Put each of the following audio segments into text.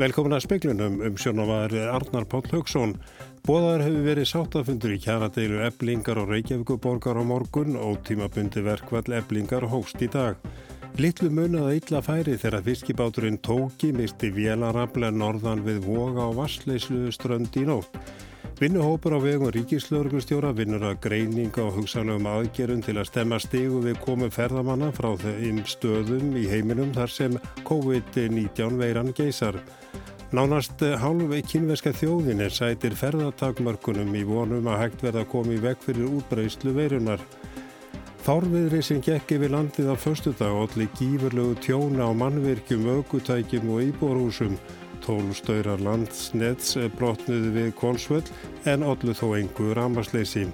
Velkomin að speklunum um sjónavaður Arnar Páll Haugsson. Bóðar hefur verið sáttafundur í kjaradeilu eblingar og Reykjavíkuborgar á morgun og tímabundi verkvall eblingar hóst í dag. Littlu munaða illa færi þegar fiskibáturinn tóki misti vélarafle norðan við voga og vassleislu strönd í nótt. Vinnuhópur á vegum ríkislauglustjóra vinnur að greininga og hugsanlegum aðgerun til að stemma stegu við komu ferðamanna frá þeim stöðum í heiminum þar sem COVID-19 veiran geysar. Nánast hálf kynveska þjóðin er sætir ferðartakmörkunum í vonum að hægt verða að koma í veg fyrir útbreyslu veirunar. Þárviðri sem gekk yfir landið á förstu dag allir gífurlegu tjóna á mannvirkjum, aukutækjum og íborhúsum. Tólstöyrar landsneds brotnuði við Kolsvöld en allir þó engu ramasleysi.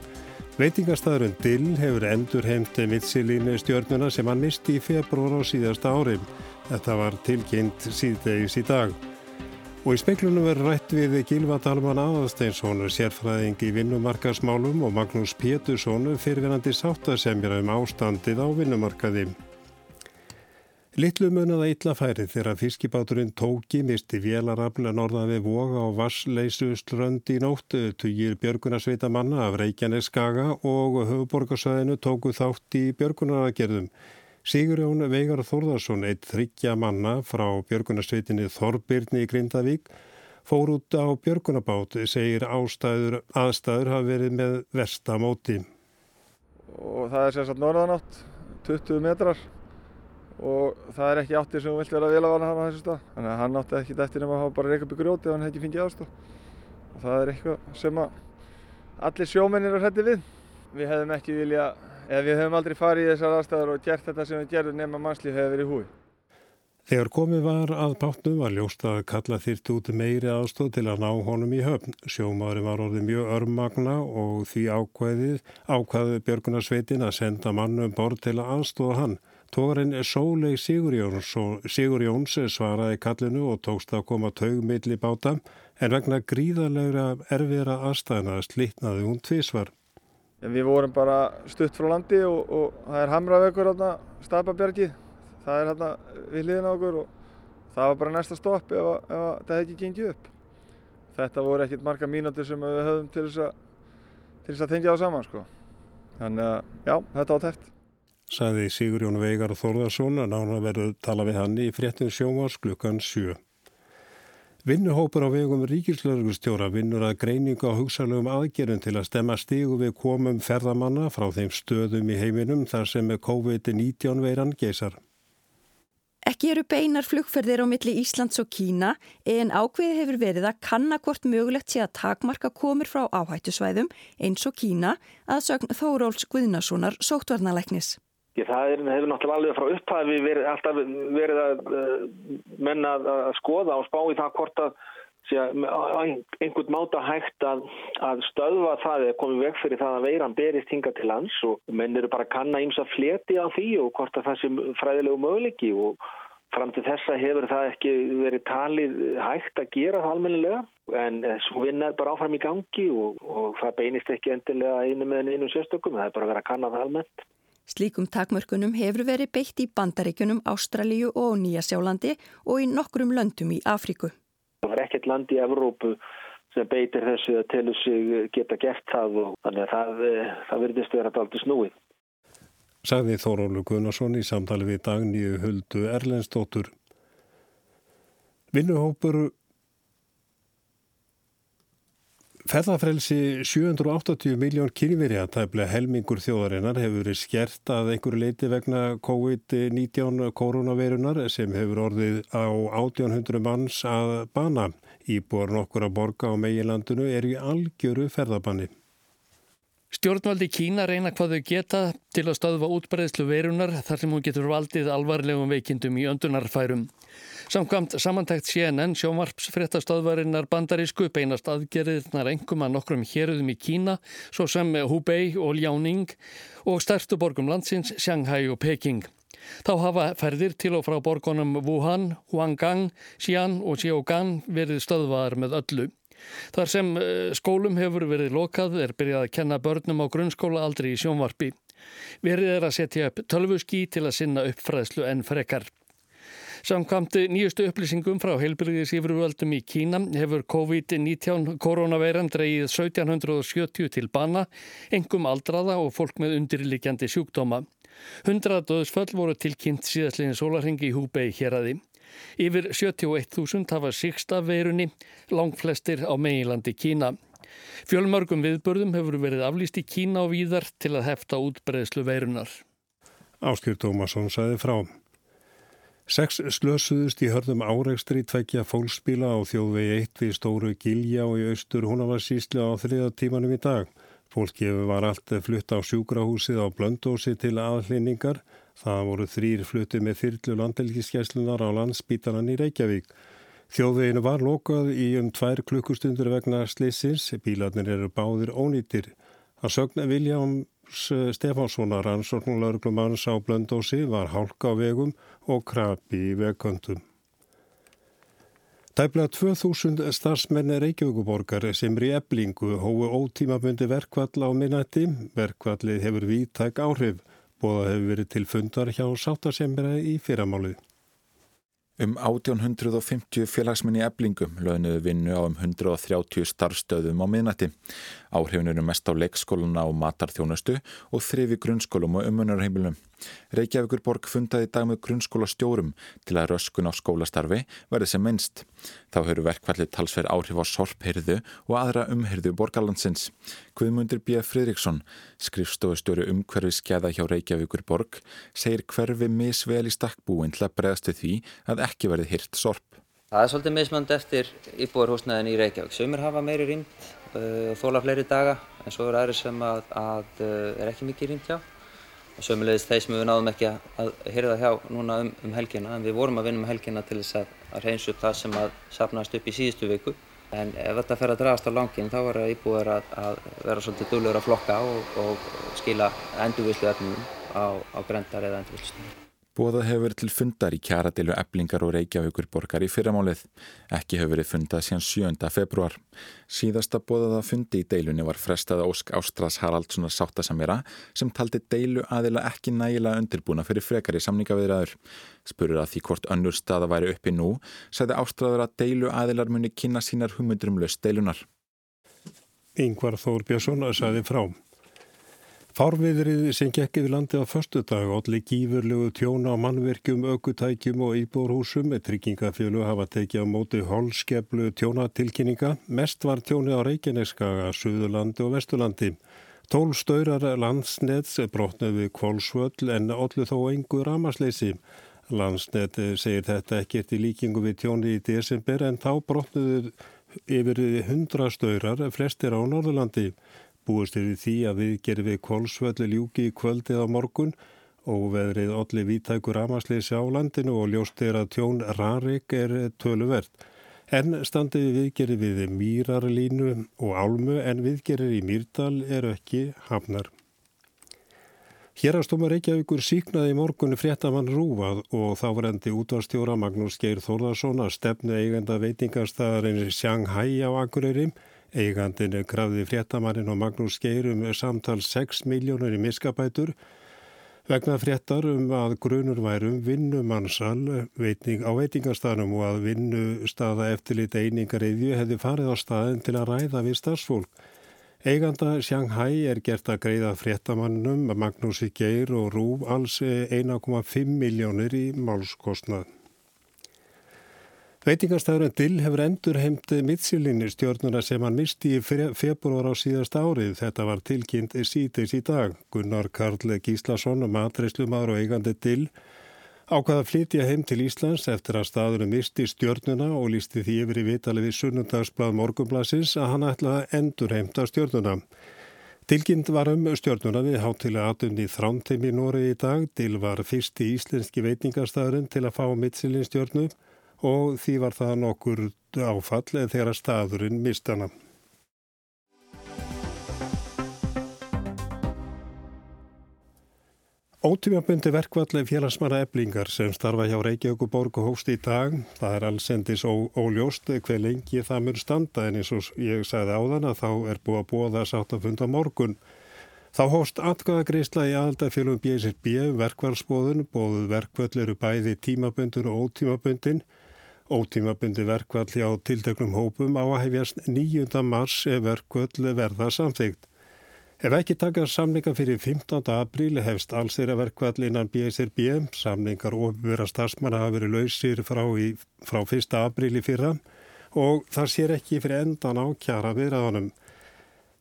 Veitingastæðurinn Dill hefur endur heimti mitsilínu stjörnuna sem hann misti í februar á síðasta ári. Þetta var tilkynnt síðdegis í dag. Og í speiklunum verður rætt við Gilva Dalman Aðarsteinsson, sérfræðing í vinnumarkaðsmálum og Magnús Pétursson, fyrirvenandi sáttasemjara um ástandið á vinnumarkaði. Littlu munaða illa færi þegar fiskibáturinn tóki misti vélarafla norðan við voga og vassleysu strönd í nóttu, tugir björgunarsveita manna af Reykjanes skaga og höfuborgarsvæðinu tóku þátt í björgunaragerðum. Sigurjón Veigar Þórðarsson, eitt þryggja manna frá björgunarsveitinni Þorbirni í Grindavík, fór út á björgunabát, segir ástæður, aðstæður hafa verið með vestamóti. Og það er sérstaklega norðanátt, 20 metrar og það er ekki áttir sem þú vilt vera vana hann á þessu stað. Þannig að hann átti ekki eftir nema að hafa bara reyka upp í grjóti ef hann hefði ekki fengið aðstof. Og það er eitthvað sem að allir sjómennir er hrætti við. Við hefðum ekki vilja Ef við höfum aldrei farið í þessar aðstæður og gert þetta sem við gerðum nema mannslíf hefur verið húi. Þegar komið var að bátnum var ljóst að kalla þýrt út meiri aðstóð til að ná honum í höfn. Sjómaður var orðið mjög örmagna og því ákveðið ákvaðu Björgunarsveitin að senda mannum bort til að aðstóða hann. Tógarinn Sólei Sigurjóns, Sigurjóns svaraði kallinu og tókst að koma taugmiðli báta en vegna gríðarlegra erfiðra aðstæðina slitnaði hún tvísvar. Við vorum bara stutt frá landi og, og það er hamravegur hérna, Stababjargið, það er hérna við hliðin á okkur og það var bara næsta stopp ef, ef, ef það ekki gengið upp. Þetta voru ekkert marga mínútur sem við höfum til þess að, að tengja það saman sko. Þannig að já, þetta var tæft. Saði Sigurjón Veigar Þórðarsson að nána verður tala við hann í fréttin sjónvars klukkan 7. Vinnuhópur á vegum ríkislörgustjóra vinnur að greininga á hugsalögum aðgerðum til að stemma stígu við komum ferðamanna frá þeim stöðum í heiminum þar sem COVID-19 veiran geysar. Ekki eru beinar flugferðir á milli Íslands og Kína en ákveði hefur verið að kannakvort mögulegt sé að takmarka komur frá áhættusvæðum eins og Kína að sögn Þóróls Guðnasonar sóttvarnalæknis. Það er, hefur náttúrulega alveg frá upphæfi verið, alltaf verið að uh, menna að skoða og spá í það hvort að einhvern máta hægt að, að stöðva það eða komið veg fyrir það að veiran berist hinga til lands og menn eru bara að kanna að fleti á því og hvort að það sé fræðilegu möguleiki og fram til þessa hefur það ekki verið talið hægt að gera það almennilega en eh, svo vinna er bara áfram í gangi og, og það beinist ekki endilega einu með einu sérstökum, það er bara að vera að kanna það almennt. Slíkum takmörkunum hefur verið beitt í bandaríkunum Ástralíu og Nýjasjálandi og í nokkrum löndum í Afríku. Það var ekkert land í Evrópu sem beitir þessu að telu sig geta gert það og þannig að það, eh, það verðist vera aldrei snúið. Sagði Þórólu Gunnarsson í samtali við Dagníu Huldu Erlendstóttur. Vinnuhópur Ferðarfrelsi 780 miljón kynverja tæplega helmingur þjóðarinnar hefur verið skert að einhverju leiti vegna COVID-19 koronavirunar sem hefur orðið á 1800 manns að bana. Íbúar nokkur að borga á meginlandinu er í algjöru ferðarbanni. Stjórnvaldi Kína reyna hvað þau geta til að staðfa útbreðslu verunar þar sem hún getur valdið alvarlegum veikindum í öndunarfærum. Samkvæmt samantækt CNN sjómarpsfréttastöðvarinnar bandarísku beinast aðgerðirnar engum að nokkrum héruðum í Kína svo sem Hubei og Liaoning og stærstu borgum landsins Shanghai og Peking. Þá hafa ferðir til og frá borgunum Wuhan, Huanggang, Xi'an og Xiaogan verið stöðvaðar með öllu. Þar sem eh, skólum hefur verið lokað er byrjað að kenna börnum á grunnskóla aldrei í sjónvarpi. Verið er að setja upp tölvuski til að sinna uppfræðslu en frekar. Samkvæmt nýjustu upplýsingum frá heilbyrðis yfirvöldum í Kína hefur COVID-19 koronaveiran dreyið 1770 til bana, engum aldraða og fólk með undirlikjandi sjúkdóma. 100 döðsföll voru tilkynnt síðastlegin sólarhengi í Húbei hér aði. Yfir 71.000 hafa síksta veirunni, langflestir á meginlandi Kína. Fjölmörgum viðbörðum hefur verið aflýst í Kína og víðar til að hefta útbreðslu veirunar. Áskjör Tómasson saði frá. Seks slösuðust í hörðum áreikstri tveggja fólksbíla á þjóðvegi 1 við Stóru Gilja og í austur Húnavarsíslu á þriða tímanum í dag. Fólki var allt flutt á sjúkrahúsið á Blöndósi til aðlinningar. Það voru þrýr flutti með þyrlu landelgiskeslunar á landsbítanan í Reykjavík. Þjóðveginu var lokað í um tvær klukkustundur vegna slissins. Bílarnir eru báðir ónýttir. Að sögna Viljám Stefánssonar rannsóknulörglumanns á Blöndósi var hálka á vegum og krabi í vegköntum. Tæplega 2000 starfsmenni Reykjavíkuborgar sem er í eblingu hóu ótímabundi verkvall á minnætti. Verkvallið hefur vítæk áhrif. Bóða hefur verið til fundar hjá sáttasemjara í fyrramálið. Um 1850 félagsmenn í eblingum lögnuðu vinnu á um 130 starfstöðum á miðnætti. Áhrifin eru mest á leikskóluna og matarþjónustu og þrifi grunnskólum og umunarheimilum. Reykjavíkur borg fundaði í dag með grunnskóla stjórum til að röskun á skólastarfi verði sem minnst. Þá höfðu verkvallið talsverð áhrif á sorphyrðu og aðra umhyrðu borgarlandsins. Guðmundur B. Fridriksson, skrifstofustjóri umhverfi skeða hjá Reykjavíkur borg, segir hverfi misvel í stakkbúin til að bregðast við því að ekki verði hyrt sorp. Það er svolítið mismönd eftir íbúarhúsnaðin í Reykjavík. Sumir hafa meiri rýmt uh, og þóla fleiri daga en svo eru aðri sem að, að, uh, er ekki mikið rýmt hjá. Og sömulegis þeir sem við náðum ekki að hyrða hjá núna um, um helgina en við vorum að vinna um helgina til þess að, að reynsa upp það sem að sapnast upp í síðustu viku. En ef þetta fer að dragast á langin þá er það íbúið að, að vera svolítið dölur að flokka og, og skila endurvislu efnum á, á grendar eða endurvislustunum. Bóðað hefur verið til fundar í kjaradilu eblingar og Reykjavíkur borgar í fyrramálið. Ekki hefur verið fundað síðan 7. februar. Síðasta bóðaða fundi í deilunni var frestaða Ósk Ástras Haraldssonar sáttasamjara sem taldi deilu aðila ekki nægilega undirbúna fyrir frekari samningaviðraður. Spurur að því hvort önnur staða væri uppi nú, sagði Ástraður að deilu aðilar muni kynna sínar humundur um löst deilunar. Yngvar Þór Björnsson sagði frá. Fárviðrið sem gekk yfir landi á förstu dag allir gífurlegu tjóna á mannverkjum, aukutækjum og íbúrhúsum með tryggingafjölu hafa tekið á móti holskeflu tjónatilkynninga. Mest var tjóni á Reykjaneskaga, Suðurlandi og Vesturlandi. Tól staurar landsneds brotnaði við kvolsvöll en allir þó engur ramasleysi. Landsnet segir þetta ekkert í líkingu við tjóni í desember en þá brotnaði yfir hundra staurar, flestir á Norðurlandi. Búist er í því að við gerum við kolsvöldu ljúki í kvöldið á morgun og veðrið allir vítækur ramasleysi á landinu og ljóst er að tjón Rarik er töluvert. En standið viðgerir við Mýrarlínu og Álmu en viðgerir í Mýrdal eru ekki hafnar. Hérastóma Reykjavíkur síknaði í morgunni fréttamann Rúvað og þá var endi útvarstjóra Magnús Geir Þórðarsson að stefnu eigenda veitingarstaðarinn Shanghai á Akureyri Eigandin krafði fréttamannin og Magnús Geirum samtal 6 miljónur í miskabætur vegna fréttar um að grunur værum vinnumannsal veitning, á veitingarstaðnum og að vinnustaða eftirlit einingariðju hefði farið á staðin til að ræða við starfsfólk. Eiganda Shanghai er gert að greiða fréttamannum Magnúsi Geir og Rúf alls 1,5 miljónir í málskostnað. Veitingarstæðurinn Dill hefur endur heimt mittsilinni stjórnuna sem hann misti í februar á síðast árið. Þetta var tilkynnt síðdeis í dag. Gunnar Karl Gíslason, matreyslumadur og eigandi Dill, ákvaða að flytja heim til Íslands eftir að staðurinn misti stjórnuna og lísti því yfir í vitali við sunnundagsblad morgunblasins að hann ætlaði að endur heimta stjórnuna. Tilkynnt var um stjórnuna við hátilega aðunni þránteim í Nóri í dag. Dill var fyrsti íslenski veitingarstæðurinn til að fá mitsilin stjórnu og því var það nokkur áfall þegar staðurinn mistana. Ótímabundi verkvalli félagsmanna eblingar sem starfa hjá Reykjavík borg og hóst í dag. Það er allsendis óljóst hver lengi það mjög standa en eins og ég sagði áðan að þá er búið að búa það sátt að funda morgun. Þá hóst atkvæðagreysla í aðaldafélagum BSRB verkvarðsbóðun, bóðu verkvöld eru bæði tímaböndun og ótímaböndin. Ótímabundi verkvall hjá tilteknum hópum á að hefjast 9. mars ef verkvöld verða samþygt. Ef ekki taka samninga fyrir 15. apríl hefst alls þeirra verkvall innan BSRB. Samningar ofurverða starfsmanna hafa verið lausir frá, í, frá 1. apríl í fyrra og það sér ekki fyrir endan á kjara viðræðanum.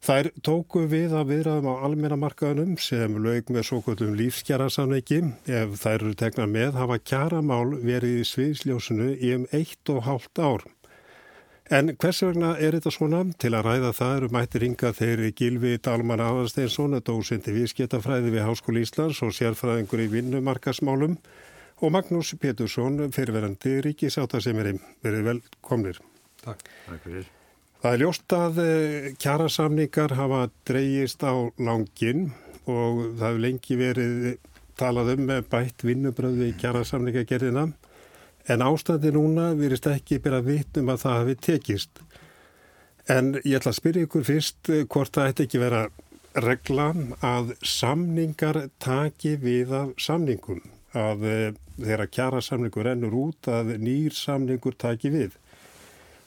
Þær tóku við að viðræðum á almennamarkaðunum sem lög með svo kvöldum lífskjara Ef þær eru tegna með hafa kjaramál verið í sviðsljósunu í um eitt og hálft ár. En hvers vegna er þetta svona? Til að ræða það eru mættir ringa þeirri Gilvi Dalman Aðarsteinsson, dósindi viðskiptafræði við Háskóli Íslands og sérfræðingur í vinnumarkasmálum og Magnús Petursson, fyrirverandi ríkisáttasemiri. Verið velkomnir. Takk. Takk fyrir. Það er ljóst að eh, kjærasamningar hafa dreyjist á langin og það hefur lengi verið talað um með bætt vinnubröðu í kjærasamningagerðina en ástandi núna virist ekki byrja vitt um að það hafi tekist. En ég ætla að spyrja ykkur fyrst eh, hvort það ætti ekki vera regla að samningar taki við af samningum, að eh, þeirra kjara samningur ennur út að nýr samningur taki við.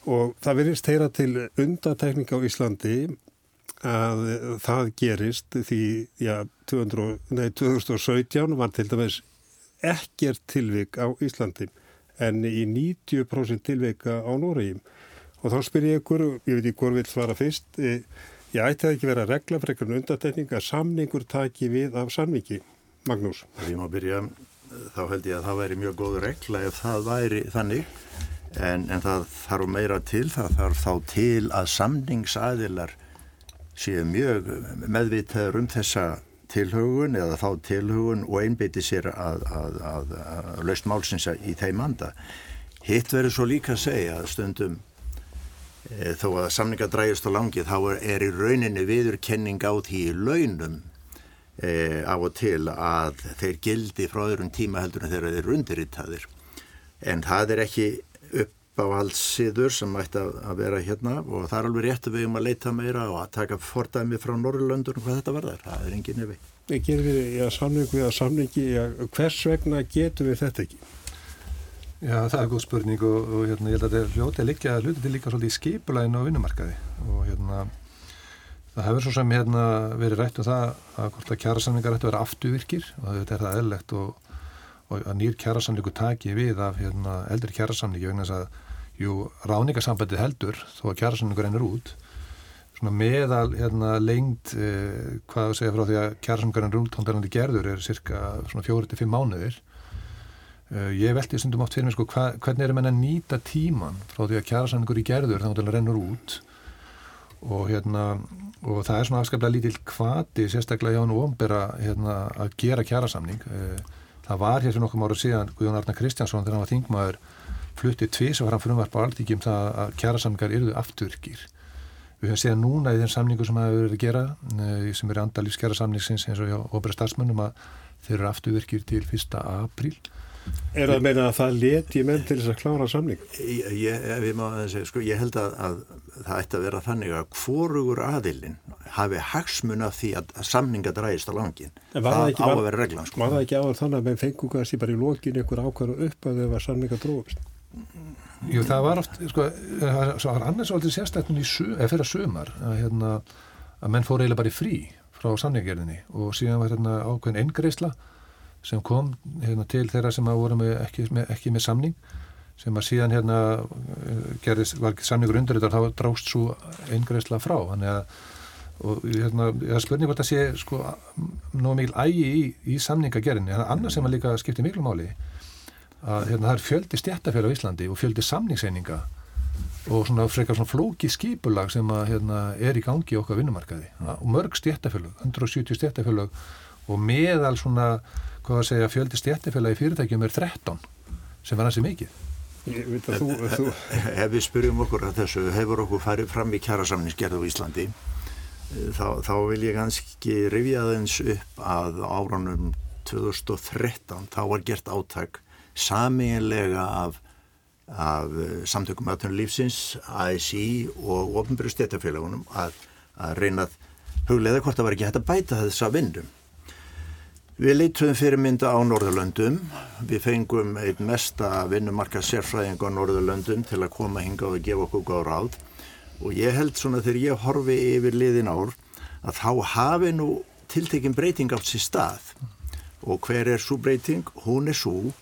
Og það virist heyra til undatekning á Íslandi að það gerist því já, 200, nei, 2017 var til dæmis ekkert tilvik á Íslandi en í 90% tilveika á Nóriðum. Og þá spyr ég ykkur, ég veit ekki hvort vil svara fyrst, e, ég ætti að ekki vera regla fyrir einhvern undatekning að samningur taki við af samningi. Magnús. Því má byrja, þá held ég að það væri mjög góð regla ef það væri þannig, en, en það þarf meira til, það þarf þá til að samningsæðilar séu mjög meðvitaður um þessa tilhugun eða þá tilhugun og einbeiti sér að, að, að, að laust málsins í þeim anda. Hitt verður svo líka að segja að stundum e, þó að samninga dræjast á langið þá er, er í rauninni viðurkenning á því í launum e, af og til að þeir gildi frá öðrum tíma heldur en þeir undirrittaðir. En það er ekki upp á allsiður sem ætti að vera hérna og það er alveg rétt að við erum að leita meira og að taka fordæmi frá Norrlöndur og hvað þetta verðar, það er engin nefi. Gerum við í að samningu eða samningi, já, hvers vegna getum við þetta ekki? Já, það er góð spurning og, og hérna, ég held að þetta er hljótið líka, hlutið til líka svolítið í skipulæginu á vinnumarkaði og hérna það hefur svo sem hérna verið rætt um það að hvort að kjæra samningar ætti að vera afturvirkir og þetta er það eðlegt og og að nýr kjærasamlingu taki við af hérna, eldri kjærasamlingu vegna þess að jú, ráningasambandi heldur þó að kjærasamlingu reynir út svona meðal hérna, lengt eh, hvað að segja frá því að kjærasamlingu reynir út hóndarandi gerður er cirka svona fjóri til fimm mánuðir. Eh, ég veldi stundum átt fyrir mig sko hva, hvernig er að nýta tíman frá því að kjærasamlingur í gerður þá hóndarandi reynir út? Og hérna og það er svona afskaplega lítill kvati sérstaklega hjá og ombera hérna, að gera kjærasamling eh, það var hér fyrir nokkum ára síðan Guðjón Arna Kristjánsson þegar hann var þingmaður fluttið tvís og fram frumvarp á alltíkjum það að kjærasamlingar eruðu afturkir við höfum séð núna í þeim samningu sem það hefur verið að gera eh, sem er andalífs kjærasamlingsins eins og hjá óbæra starfsmönnum að þeir eru afturkir til 1. apríl Er það að meina að það leti menn til þess að klára samling? Ég, ég, ég, sko, ég held að, að það ætti að vera þannig að hvorugur aðilinn hafi hagsmun af því að samninga dræðist á langin. Það á að vera reglan. Sko. Var það ekki áður þannig að menn fengu kannski bara í lokinu ykkur ákvæðu upp að þau var samninga dróðist? Jú, það var oft, sko, það var annars svolítið sérstaklega fyrir að sömar að, hérna, að menn fór eiginlega bara í frí frá samningerðinni og síðan var hérna ákveðin eingreisla sem kom hérna, til þeirra sem voru með ekki, með, ekki með samning sem að síðan hérna gerðist, var samningur undir þetta þá drást svo eingreisla frá. Þannig að og hérna, ég har spurning hvort að sé sko nóg mikil ægi í, í samningagerðinni, þannig að annars sem að líka skipti miklu máli að hérna það er fjöldi stjættafélag á Íslandi og fjöldi samningseininga og svona frekar svona flóki skipulag sem að hérna er í gangi okkar vinnumarkaði. Og mörg stjættafélag, 170 stjættafélag og meðal svona hvað að segja fjöldi stjættifélagi fyrirtækjum er 13 sem var hansi mikið þú, þú... Ef við spyrjum okkur að þessu hefur okkur farið fram í kjærasamningsgerðu á Íslandi eh, þá, þá vil ég ganski rifja þeins upp að áranum 2013 þá var gert áttak saminlega af, af eh, samtökum aðtunum lífsins, ASI og ofnbjörg stjættifélagunum að, að reyna að huglega hvort það var ekki hægt að bæta þessa vindum. Við leituðum fyrir mynda á Norðurlöndum. Við fengum einn mesta vinnumarka sérfræðing á Norðurlöndum til að koma hinga og gefa okkur góð ráð. Og ég held svona þegar ég horfi yfir liðin ár að þá hafi nú tiltekinn breyting átt sér stað. Og hver er svo breyting? Hún er svo.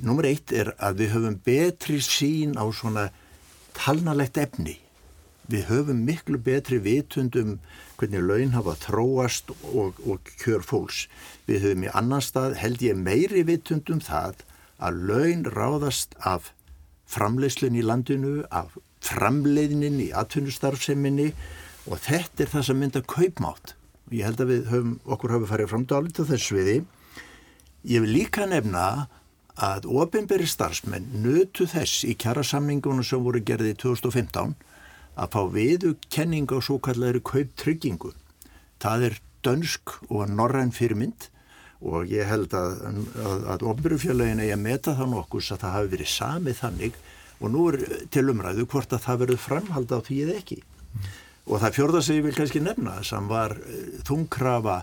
Númer eitt er að við höfum betri sín á svona talnalegt efni. Við höfum miklu betri vitundum hvernig laun hafa þróast og, og kjör fólks. Við höfum í annan stað held ég meiri vitundum það að laun ráðast af framleiðslun í landinu, af framleiðnin í atvinnustarfseminni og þetta er það sem mynda kaupmátt. Ég held að við höfum, okkur hafa farið fram dálit á þessu viði. Ég vil líka nefna að ofinberi starfsmenn nötu þess í kjærasamningunum sem voru gerði í 2015 að fá viðu kenning á svo kallari kauptryggingu. Það er dönsk og norræn fyrirmynd og ég held að, að, að ofnbjörnfjölaugin er að meta það nokkus að það hafi verið samið þannig og nú er til umræðu hvort að það verður framhald á því eða ekki. Og það fjörða sig ég vil kannski nefna sem var uh, þungkrafa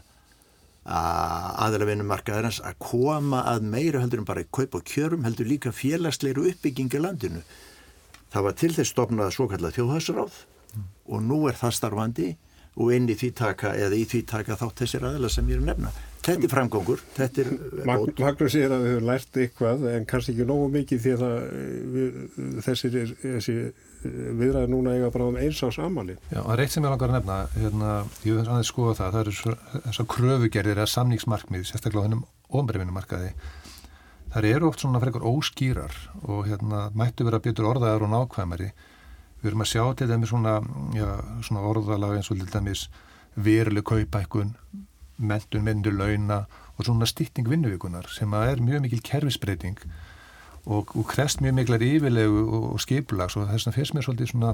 aðalavinumarkaðarins að koma að meira heldur en bara kaup og kjörum heldur líka félagsleiru uppbyggingi landinu. Það var til þess stopnað svo kallað þjóðhásráð mm. og nú er það starfandi og inn í því taka eða í því taka þátt þessir aðala sem ég er að nefna. Þetta er framgóngur, þetta er Mag Magnús segir að við höfum lært eitthvað en kannski ekki nógu mikið því að við, þessir, þessi viðræði núna eiga bara um eins ás amali. Já, það er eitt sem ég langar að nefna, hérna, ég vil aðeins skoða það, það eru þessar kröfugerðir eða samningsmarkmið, sérstaklega á hennum ofnbrefinumarkaði. Það eru oft svona frekar óskýrar og hérna, mættu vera betur orðaðar og nákvæmari. Við erum að sjá til dæmis svona, já, svona orðalag eins og til dæmis veruleg kaupækun, mentun, myndu, launa og svona stýtting vinnuvíkunar sem að er mjög mikil kerfisbreyting og, og krest mjög miklar yfirlegu og, og skipulags og þess að fyrst mér svolítið svona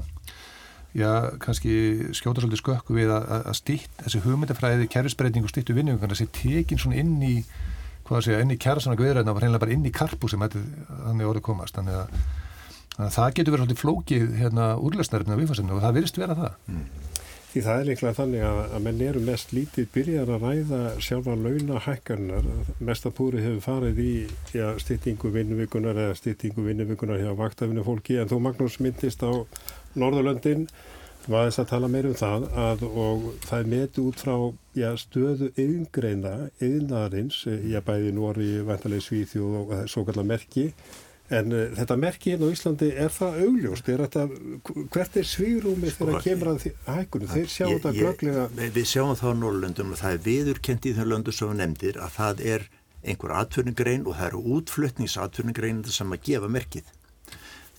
já, kannski skjóta svolítið skökku við að, stýtt, þessi hugmyndafræði kerfisbreyting og stýttu vinnuvíkunar sé tekin svona inn í hvað að segja, inn í kjærasanna guðræðina og reynilega bara inn í karpu sem þetta þannig orðið komast þannig að, að það getur verið svolítið flókið hérna úrlösnarinn á viðfarsefnu og það virðist vera það mm. Því það er líklega þannig að, að menn eru mest lítið byrjar að ræða sjálfa launahækkarnar. Mesta púri hefur farið í ja, stýttingu vinnuvíkunar eða stýttingu vinnuvíkunar hjá vaktafinu fólki en þú Magnús myndist á Norðurlöndin var þess að tala meir um það að og það er metið út frá ja, stöðu yngreina, yngnaðarins, ég bæði Nóri, Vantalegi Svíþjóð og svo kallar merki En uh, þetta merki hérna á Íslandi, er það augljóst? Er þetta, hvert er svígrúmi þegar það sko, kemur að hækkunum? Þeir sjá þetta glögglega... Við sjáum það á Norrlöndum og það er viðurkent í þeim löndu sem við nefndir að það er einhver atfyrningrein og það eru útflutningsatfyrningrein sem að gefa merkið.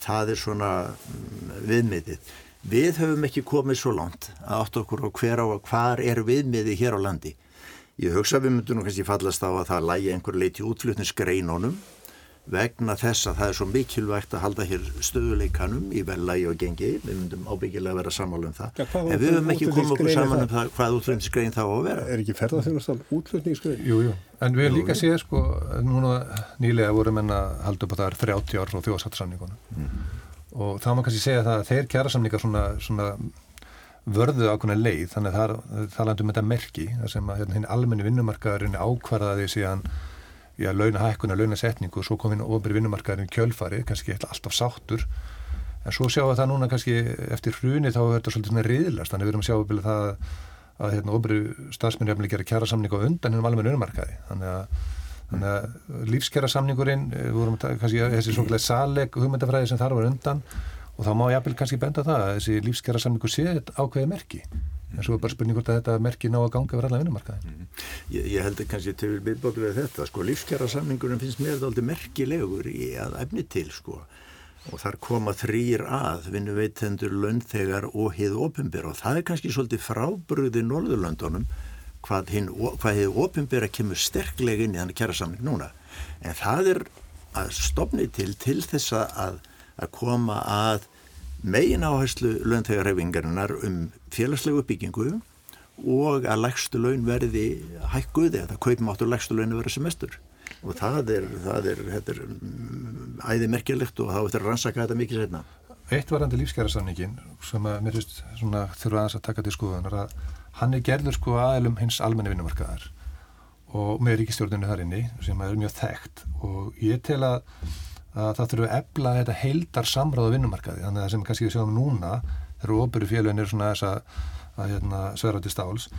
Það er svona mm, viðmiðið. Við höfum ekki komið svo langt að átt okkur og hver á að hvar er viðmiðið hér á landi. Ég hugsa við myndum kannski fallast á að það lægi einhver leiti útflutningsgreinunum vegna þess að það er svo mikilvægt að halda hér stöðuleikanum í vellægi og gengi, við myndum ábyggilega vera sammálu um það, ja, en við höfum ekki komið okkur saman um það, hvað útflutningsgrein þá á að vera. Er ekki ferðarþjónastal útflutningsgrein? Jú, jú, en við höfum líka séð sko, núna nýlega vorum en að halda upp að það er 30 ár frá þjóðsatsamningunum mm. Og þá maður kannski segja það að þeir kjærasamningar svona, svona vörðu ákveðna leið, þannig að það, það landum þetta merki, þar sem að hérna, hinn almenni vinnumarkaðurinn ákvarðaði síðan já, launahækkuna, launasetningu og svo kom inn ofnbæri vinnumarkaðurinn kjölfari, kannski alltaf sáttur. En svo sjáum við það núna kannski eftir hruni þá er þetta svolítið riðlast, þannig við erum að sjá að, að, að hérna, ofnbæri starfsmenni er að gera kjæra samningu á undan hennum alveg vinnumarkaði. Þannig að, þannig að lífskjæra samningurinn, við vorum að kannski þessi svona saleg hugmyndafræði sem þar var undan og þá má ég að kannski benda það að þessi lífskjæra samningu sé ákveði merki. En svo er bara spurning hvort að þetta merkir ná að ganga verða allar vinnumarkaði mm. ég, ég held kannski til viðbótu við þetta sko, lífskjara samningunum finnst mér þetta aldrei merkilegur í að efni til sko. Og þar koma þrýr að vinnuveitendur, lönnþegar og hið opimbera og það er kannski svolítið frábröði Norðurlöndunum hvað hið opimbera kemur sterklega inn í þannig kjara samning núna en það er að stopni til til þess að, að koma að megin áherslu launþegarhefingarinnar um félagslegu byggingu og að lægstu laun verði hækkuði eða kaupmáttur lægstu laun verði semestur og það er, það er, er mm, æði merkjulegt og þá eftir að rannsaka þetta mikið setna. Eitt varandi lífskjærasamningin sem að mér finnst þurfa aðeins að taka til skoðunar að hann er gerður sko aðelum hins almenni vinnumarkaðar og með ríkistjórninu þar inni sem er mjög þekkt. Og ég tel að, að það þurfu ebla þetta heildar samráð á vinnumarkaði. Þannig að það sem kannski við sjáum núna þegar óbyrju félagin er svona þess að, að hérna, sverðandi stáls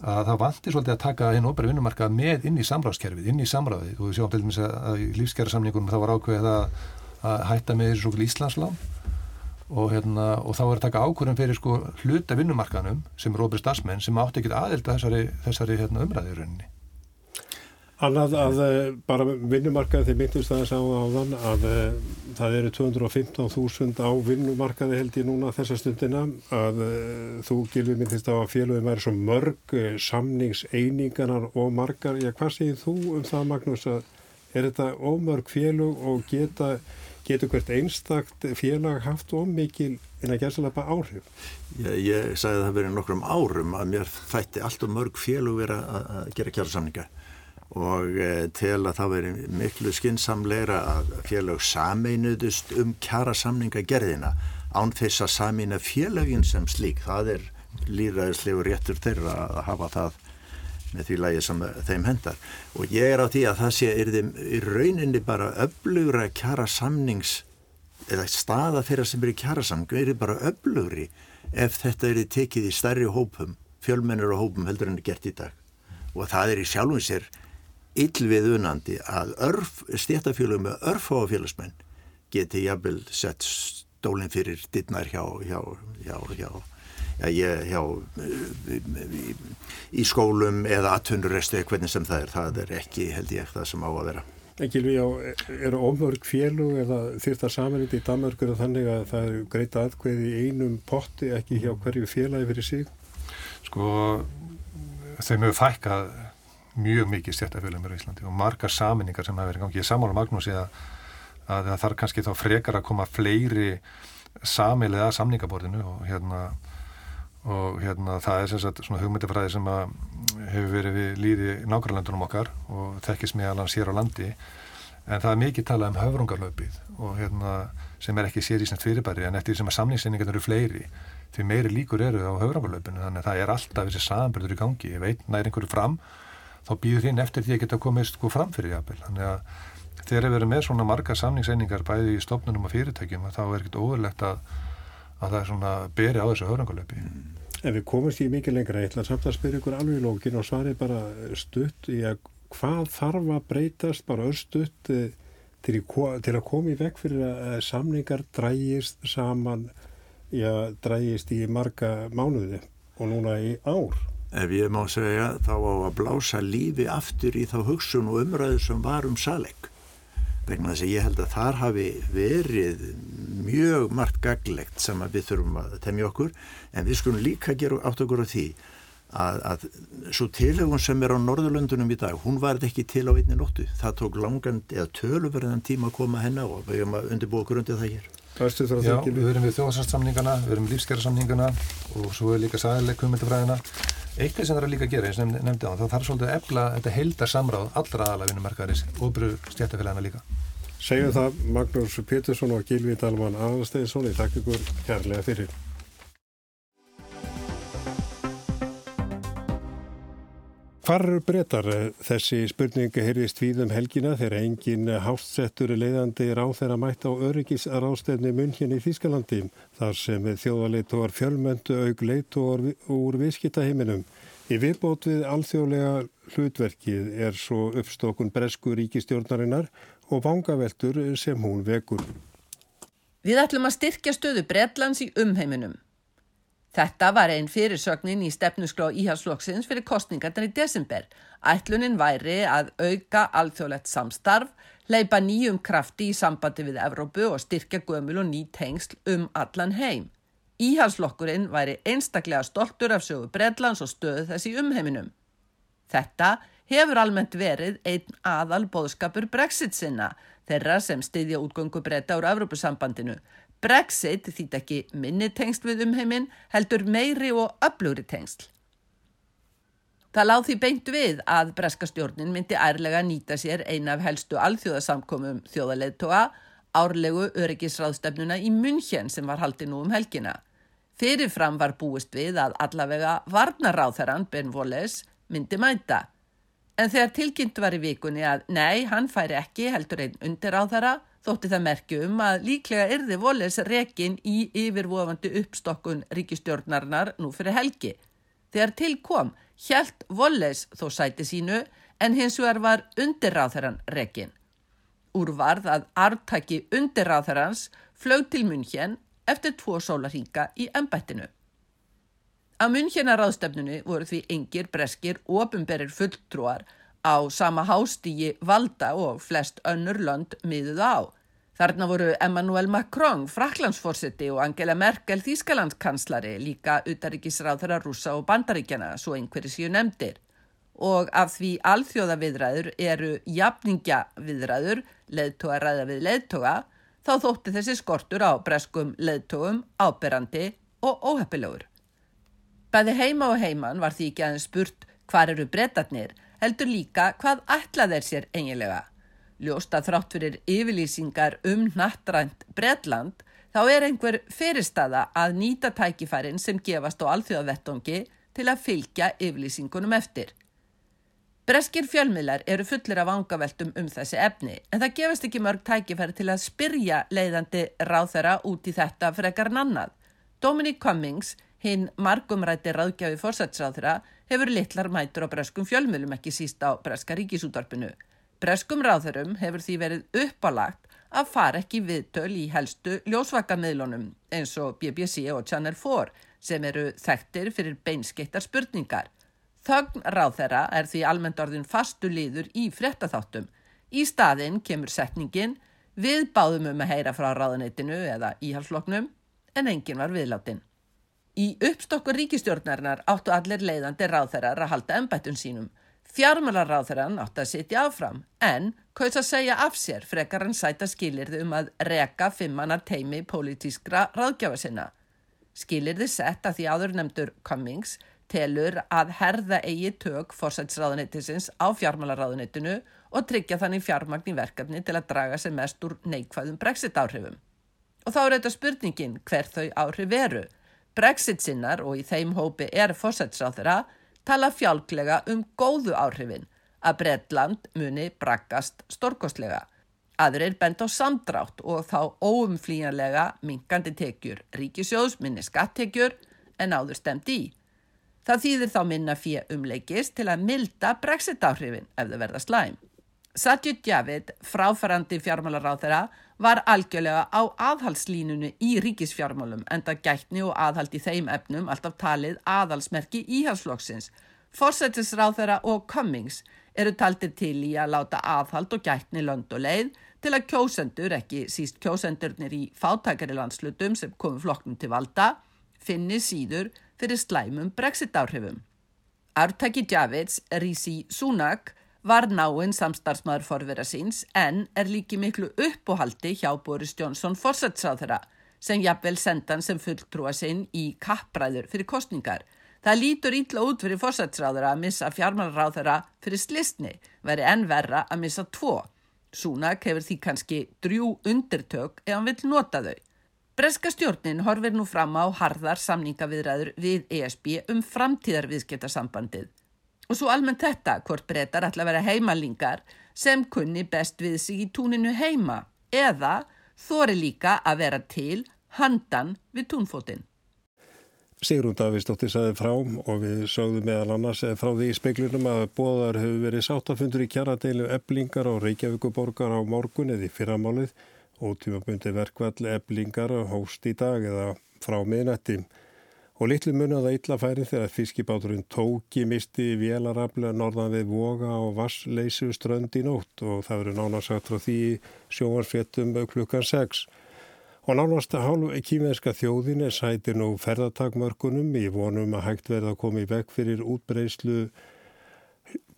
að það vantir svolítið að taka hinn óbæri vinnumarkað með inn í samráðskerfið, inn í samráðið. Og við sjáum til dæmis að í lífskjæra samningunum þá var ákveðið að, að hætta með þessu svo Íslandslán og, hérna, og þá er að taka ákvörðum fyrir sko hluta vinnumarkaðnum sem er óbæri starfsmenn sem átti ekki aðelda þessari, þessari hérna, umræðirunni. Annað að eh, bara vinnumarkaði þeir myndist það að sá á þann að það eru 215.000 á vinnumarkaði held ég núna þessa stundina að uh, þú gilfið myndist á að félagum væri svo mörg uh, samningseininganar og margar. Já, hvað segir þú um það Magnús að er þetta ómörg félag og geta, getur hvert einstakt félag haft ómikil en að gerðslega bara áhrif? Ég, ég sagði það verið nokkrum árum að mér þætti allt og mörg félag verið að gera kjara samninga og eh, tel að það veri miklu skinsamleira að félag sameinuðust um kjara samninga gerðina án þess að samina félagin sem slík. Það er líðræðislegu réttur þeirra að hafa það með því lægi sem þeim hendar. Og ég er á því að það sé er þeim í rauninni bara öflugra kjara samnings eða staða þeirra sem er í kjara samningu er bara öflugri ef þetta er tekið í stærri hópum, fjölmennir og hópum heldur en er gert í dag. Og það er í sjálfum sér illviðunandi að örf, stéttafélög með örfáfélagsmenn geti jafnvel sett stólinn fyrir dittnar hjá, hjá, hjá, hjá, hjá í, í skólum eða aðtunurrestu eða hvernig sem það er. Það er ekki held ég það sem á að vera. Á, eru ómörg félug eða þýrta samanlít í Danmarkur þannig að það eru greita aðkveði í einum potti ekki hjá hverju félagi fyrir sig? Sko, þeim hefur fækkað mjög mikið stjættafélum í Íslandi og margar saminningar sem hafa verið gangið. Ég samála Magnúsi að, að það þarf kannski þá frekar að koma fleiri samilega að samningaborðinu og hérna, og hérna það er sagt, svona hugmyndafræði sem hefur verið við líði nákvæmlandunum okkar og þekkist með alveg sér á landi. En það er mikið talað um höfrungarlöpið og hérna sem er ekki sér í sem fyrirbæri en eftir sem að samningssynningarnir eru fleiri því meiri líkur eru á höfrungarlöpinu þannig að það er alltaf þessi samanbyrður í gangi. Ég veit, nær einhverju fram þá býður hinn eftir því að geta komist sko framfyrir jafnvel. Þannig að þegar við erum með svona marga samningseiningar bæði í stofnunum og fyrirtækjum þá er ekkert óverlegt að, að það er svona beri á þessu höfrangalöpi. En við komumst í mikið lengra. Eitthvað samt að spyrja ykkur alveg í lókin og svarið bara stutt. Í að hvað þarf að breytast bara örstutt eh, til, til að koma í vekk fyrir að samningar drægist saman, já, drægist í marga mánuði og núna í ár? Ef ég má segja þá á að blása lífi aftur í þá hugsun og umræðu sem var um saleg vegna þess að ég held að þar hafi verið mjög margt gaglegt sem við þurfum að temja okkur en við skulum líka gera átt okkur á því að, að svo tilögun sem er á Norðurlöndunum í dag hún var ekki til á einni nóttu. Það tók langan eða töluverðan tíma að koma hennar og við erum að undirbúa okkur undir það hér. Já, við erum við þjóðsarsamningana, við erum lífsgerðarsamningana og svo er líka sæðileg kumildafræðina Eitt sem það er líka að gera, eins og nefndi á, þá þarf svolítið að efla þetta heildar samráð allra aðalafinum markaðarins og brú stjættafélagana líka. Segjum það Magnús Pétursson og Gilvi Dalman Aðalsteinsson, ég takk ykkur kærlega fyrir. Hvar eru breytar? Þessi spurningi heyrðist víðum helgina þegar engin hástsettur leiðandi ráð þeirra mætt á öryggisrástefni hérna í Þýskalandi þar sem þjóðarleitóar fjölmöndu auk leitóar úr viðskiptaheiminum. Í viðbót við alþjóðlega hlutverkið er svo uppstokkun bresku ríkistjórnarinnar og vangaveltur sem hún vekur. Við ætlum að styrkja stöðu Breitlands í umheiminum. Þetta var einn fyrirsögnin í stefnusgló íhalsflokksins fyrir kostningarnar í desember. Ætlunin væri að auka alþjóðlegt samstarf, leipa nýjum krafti í sambandi við Evrópu og styrkja gömul og ný tengsl um allan heim. Íhalsflokkurinn væri einstaklega stoltur af sögu Breitlands og stöðu þessi umheiminum. Þetta hefur almennt verið einn aðal bóðskapur Brexit sinna, þeirra sem styðja útgöngu breyta úr Evrópusambandinu, Brexit þýtt ekki minni tengsl við umheiminn, heldur meiri og öflugri tengsl. Það láð því beint við að breska stjórnin myndi ærlega nýta sér eina af helstu alþjóðasamkomum þjóðaleðtoga, árlegu öryggisráðstefnuna í München sem var haldið nú um helgina. Fyrirfram var búist við að allavega varnaráþarann Ben Wallace myndi mæta. En þegar tilkynnt var í vikunni að nei, hann færi ekki heldur einn undir á þeirra, þótti það merkjum að líklega yrði Wallace rekin í yfirvofandi uppstokkun ríkistjórnarnar nú fyrir helgi. Þegar til kom, hjælt Wallace þó sæti sínu en hins vegar var undirráþarann rekin. Úr varð að artaki undirráþarans flög til München eftir tvo sólarhinga í ennbættinu. Á Münchena ráðstefnunu voru því engir breskir ofinberir fulltrúar á sama hástígi valda og flest önnur lönd miðuð á. Þarna voru Emmanuel Macron, Fraklandsforsiti og Angela Merkel, Þýskalandskanslari, líka utaríkisráð þeirra rúsa og bandaríkjana, svo einhverju síu nefndir. Og af því alþjóðaviðræður eru jafningjaviðræður, leðtoga ræða við leðtoga, þá þótti þessi skortur á breskum leðtogum áberandi og óheppilegur. Bæði heima og heiman var því ekki aðeins spurt hvar eru brettarnir, heldur líka hvað ætlað er sér eiginlega. Ljósta þrátt fyrir yfirlýsingar um nattrænt Bretland, þá er einhver fyrirstaða að nýta tækifærin sem gefast á alþjóðavettongi til að fylgja yfirlýsingunum eftir. Breskir fjölmiðlar eru fullir af vangaveltum um þessi efni en það gefast ekki mörg tækifæri til að spyrja leiðandi ráþæra út í þetta frekar nannað. Dominic Cummings, hinn margumrætti ráðgjafi fórsætsráþæra, hefur litlar mætur á breskum fjölmiðlum ekki síst á breska ríkisútvarpinu. Breskum ráþærum hefur því verið uppalagt að fara ekki viðtöl í helstu ljósvakamiðlunum eins og BBC og Channel 4 sem eru þekktir fyrir beinskittar spurningar. Þögn ráð þeirra er því almennt orðin fastu líður í fréttaþáttum. Í staðinn kemur setningin við báðum um að heyra frá ráðanettinu eða íhalsloknum en engin var viðláttinn. Í uppstokkur ríkistjórnarinnar áttu allir leiðandi ráðherrar að halda ennbættun sínum. Fjármálar ráðherran átti að sitja áfram en kaus að segja af sér frekar hann sæta skilirði um að reka fimmannar teimi pólitískra ráðgjafa sinna. Skilirði sett að því áður nefndur Cummings telur að herða eigi tök fórsætsráðuneytisins á fjármálaráðuneytinu og tryggja þannig fjármagn í verkefni til að draga sig mest úr neikvæðum brexit áhrifum. Og þá er þetta spurningin hver þau áhrif veru. Brexit sinnar og í þeim hópi er fórsætsráðura tala fjálglega um góðu áhrifin að Bredland muni brakkast stórkostlega. Aðrir bend á samdrátt og þá óumflíjanlega minkandi tekjur, ríkisjóðs minni skattekjur en áður stemt í. Það þýðir þá minna fyrir umleikist til að milda brexit áhrifin ef þau verða slæm. Sajid Javid, fráfærandi fjármálaráð þeirra, var algjörlega á aðhalslínunu í ríkisfjármálum en það gætni og aðhald í þeim efnum alltaf talið aðhalsmerki íhalsflokksins. Forsættisráð þeirra og Cummings eru taldir til í að láta aðhald og gætni lönd og leið til að kjósendur, ekki síst kjósendurnir í fátakari landslutum sem komu flokknum til valda, finni síður fyrir slæmum brexit áhrifum. Ártaki Javits, Rísi Súnak, var náinn samstarfsmaður forvera síns en er líki miklu uppóhaldi hjá Boris Johnson fórsætsáðara sem jafnvel sendan sem fulltrúa sinn í kappræður fyrir kostningar. Það lítur ítla út fyrir fórsætsráðara að missa fjármálráðara fyrir slistni, veri enn verra að missa tvo. Súnak hefur því kannski drjú undirtök ef hann vil nota þau. Breska stjórnin horfir nú fram á harðar samningaviðræður við ESB um framtíðarviðskiptarsambandið. Og svo almennt þetta, hvort breytar ætla að vera heimalingar sem kunni best við sig í túninu heima eða þóri líka að vera til handan við túnfótinn. Sigrun Davíðsdóttir saði frá og við sögðum meðal annars frá því í speiklunum að bóðar hefur verið sáttafundur í kjaradeilu eblingar á Reykjavíkuborgar á morgun eða í fyrramálið Ótímabundi verkvall eblingar hóst í dag eða frá miðnætti og litlu munið að illa færi þegar fiskibáturinn tóki misti vélarafla norðan við voga og vassleysu strönd í nótt og það verið nánarsagt frá því sjóarsfjettum klukkan 6. Og nánast hálf kýmverska þjóðin er sætir nú ferðartakmörkunum í vonum að hægt verða að koma í vekk fyrir útbreyslu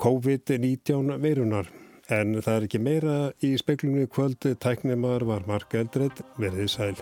COVID-19 veirunar. En það er ekki meira í speklunni kvöldu, tæknumar var Mark Eldred, verðið sæl.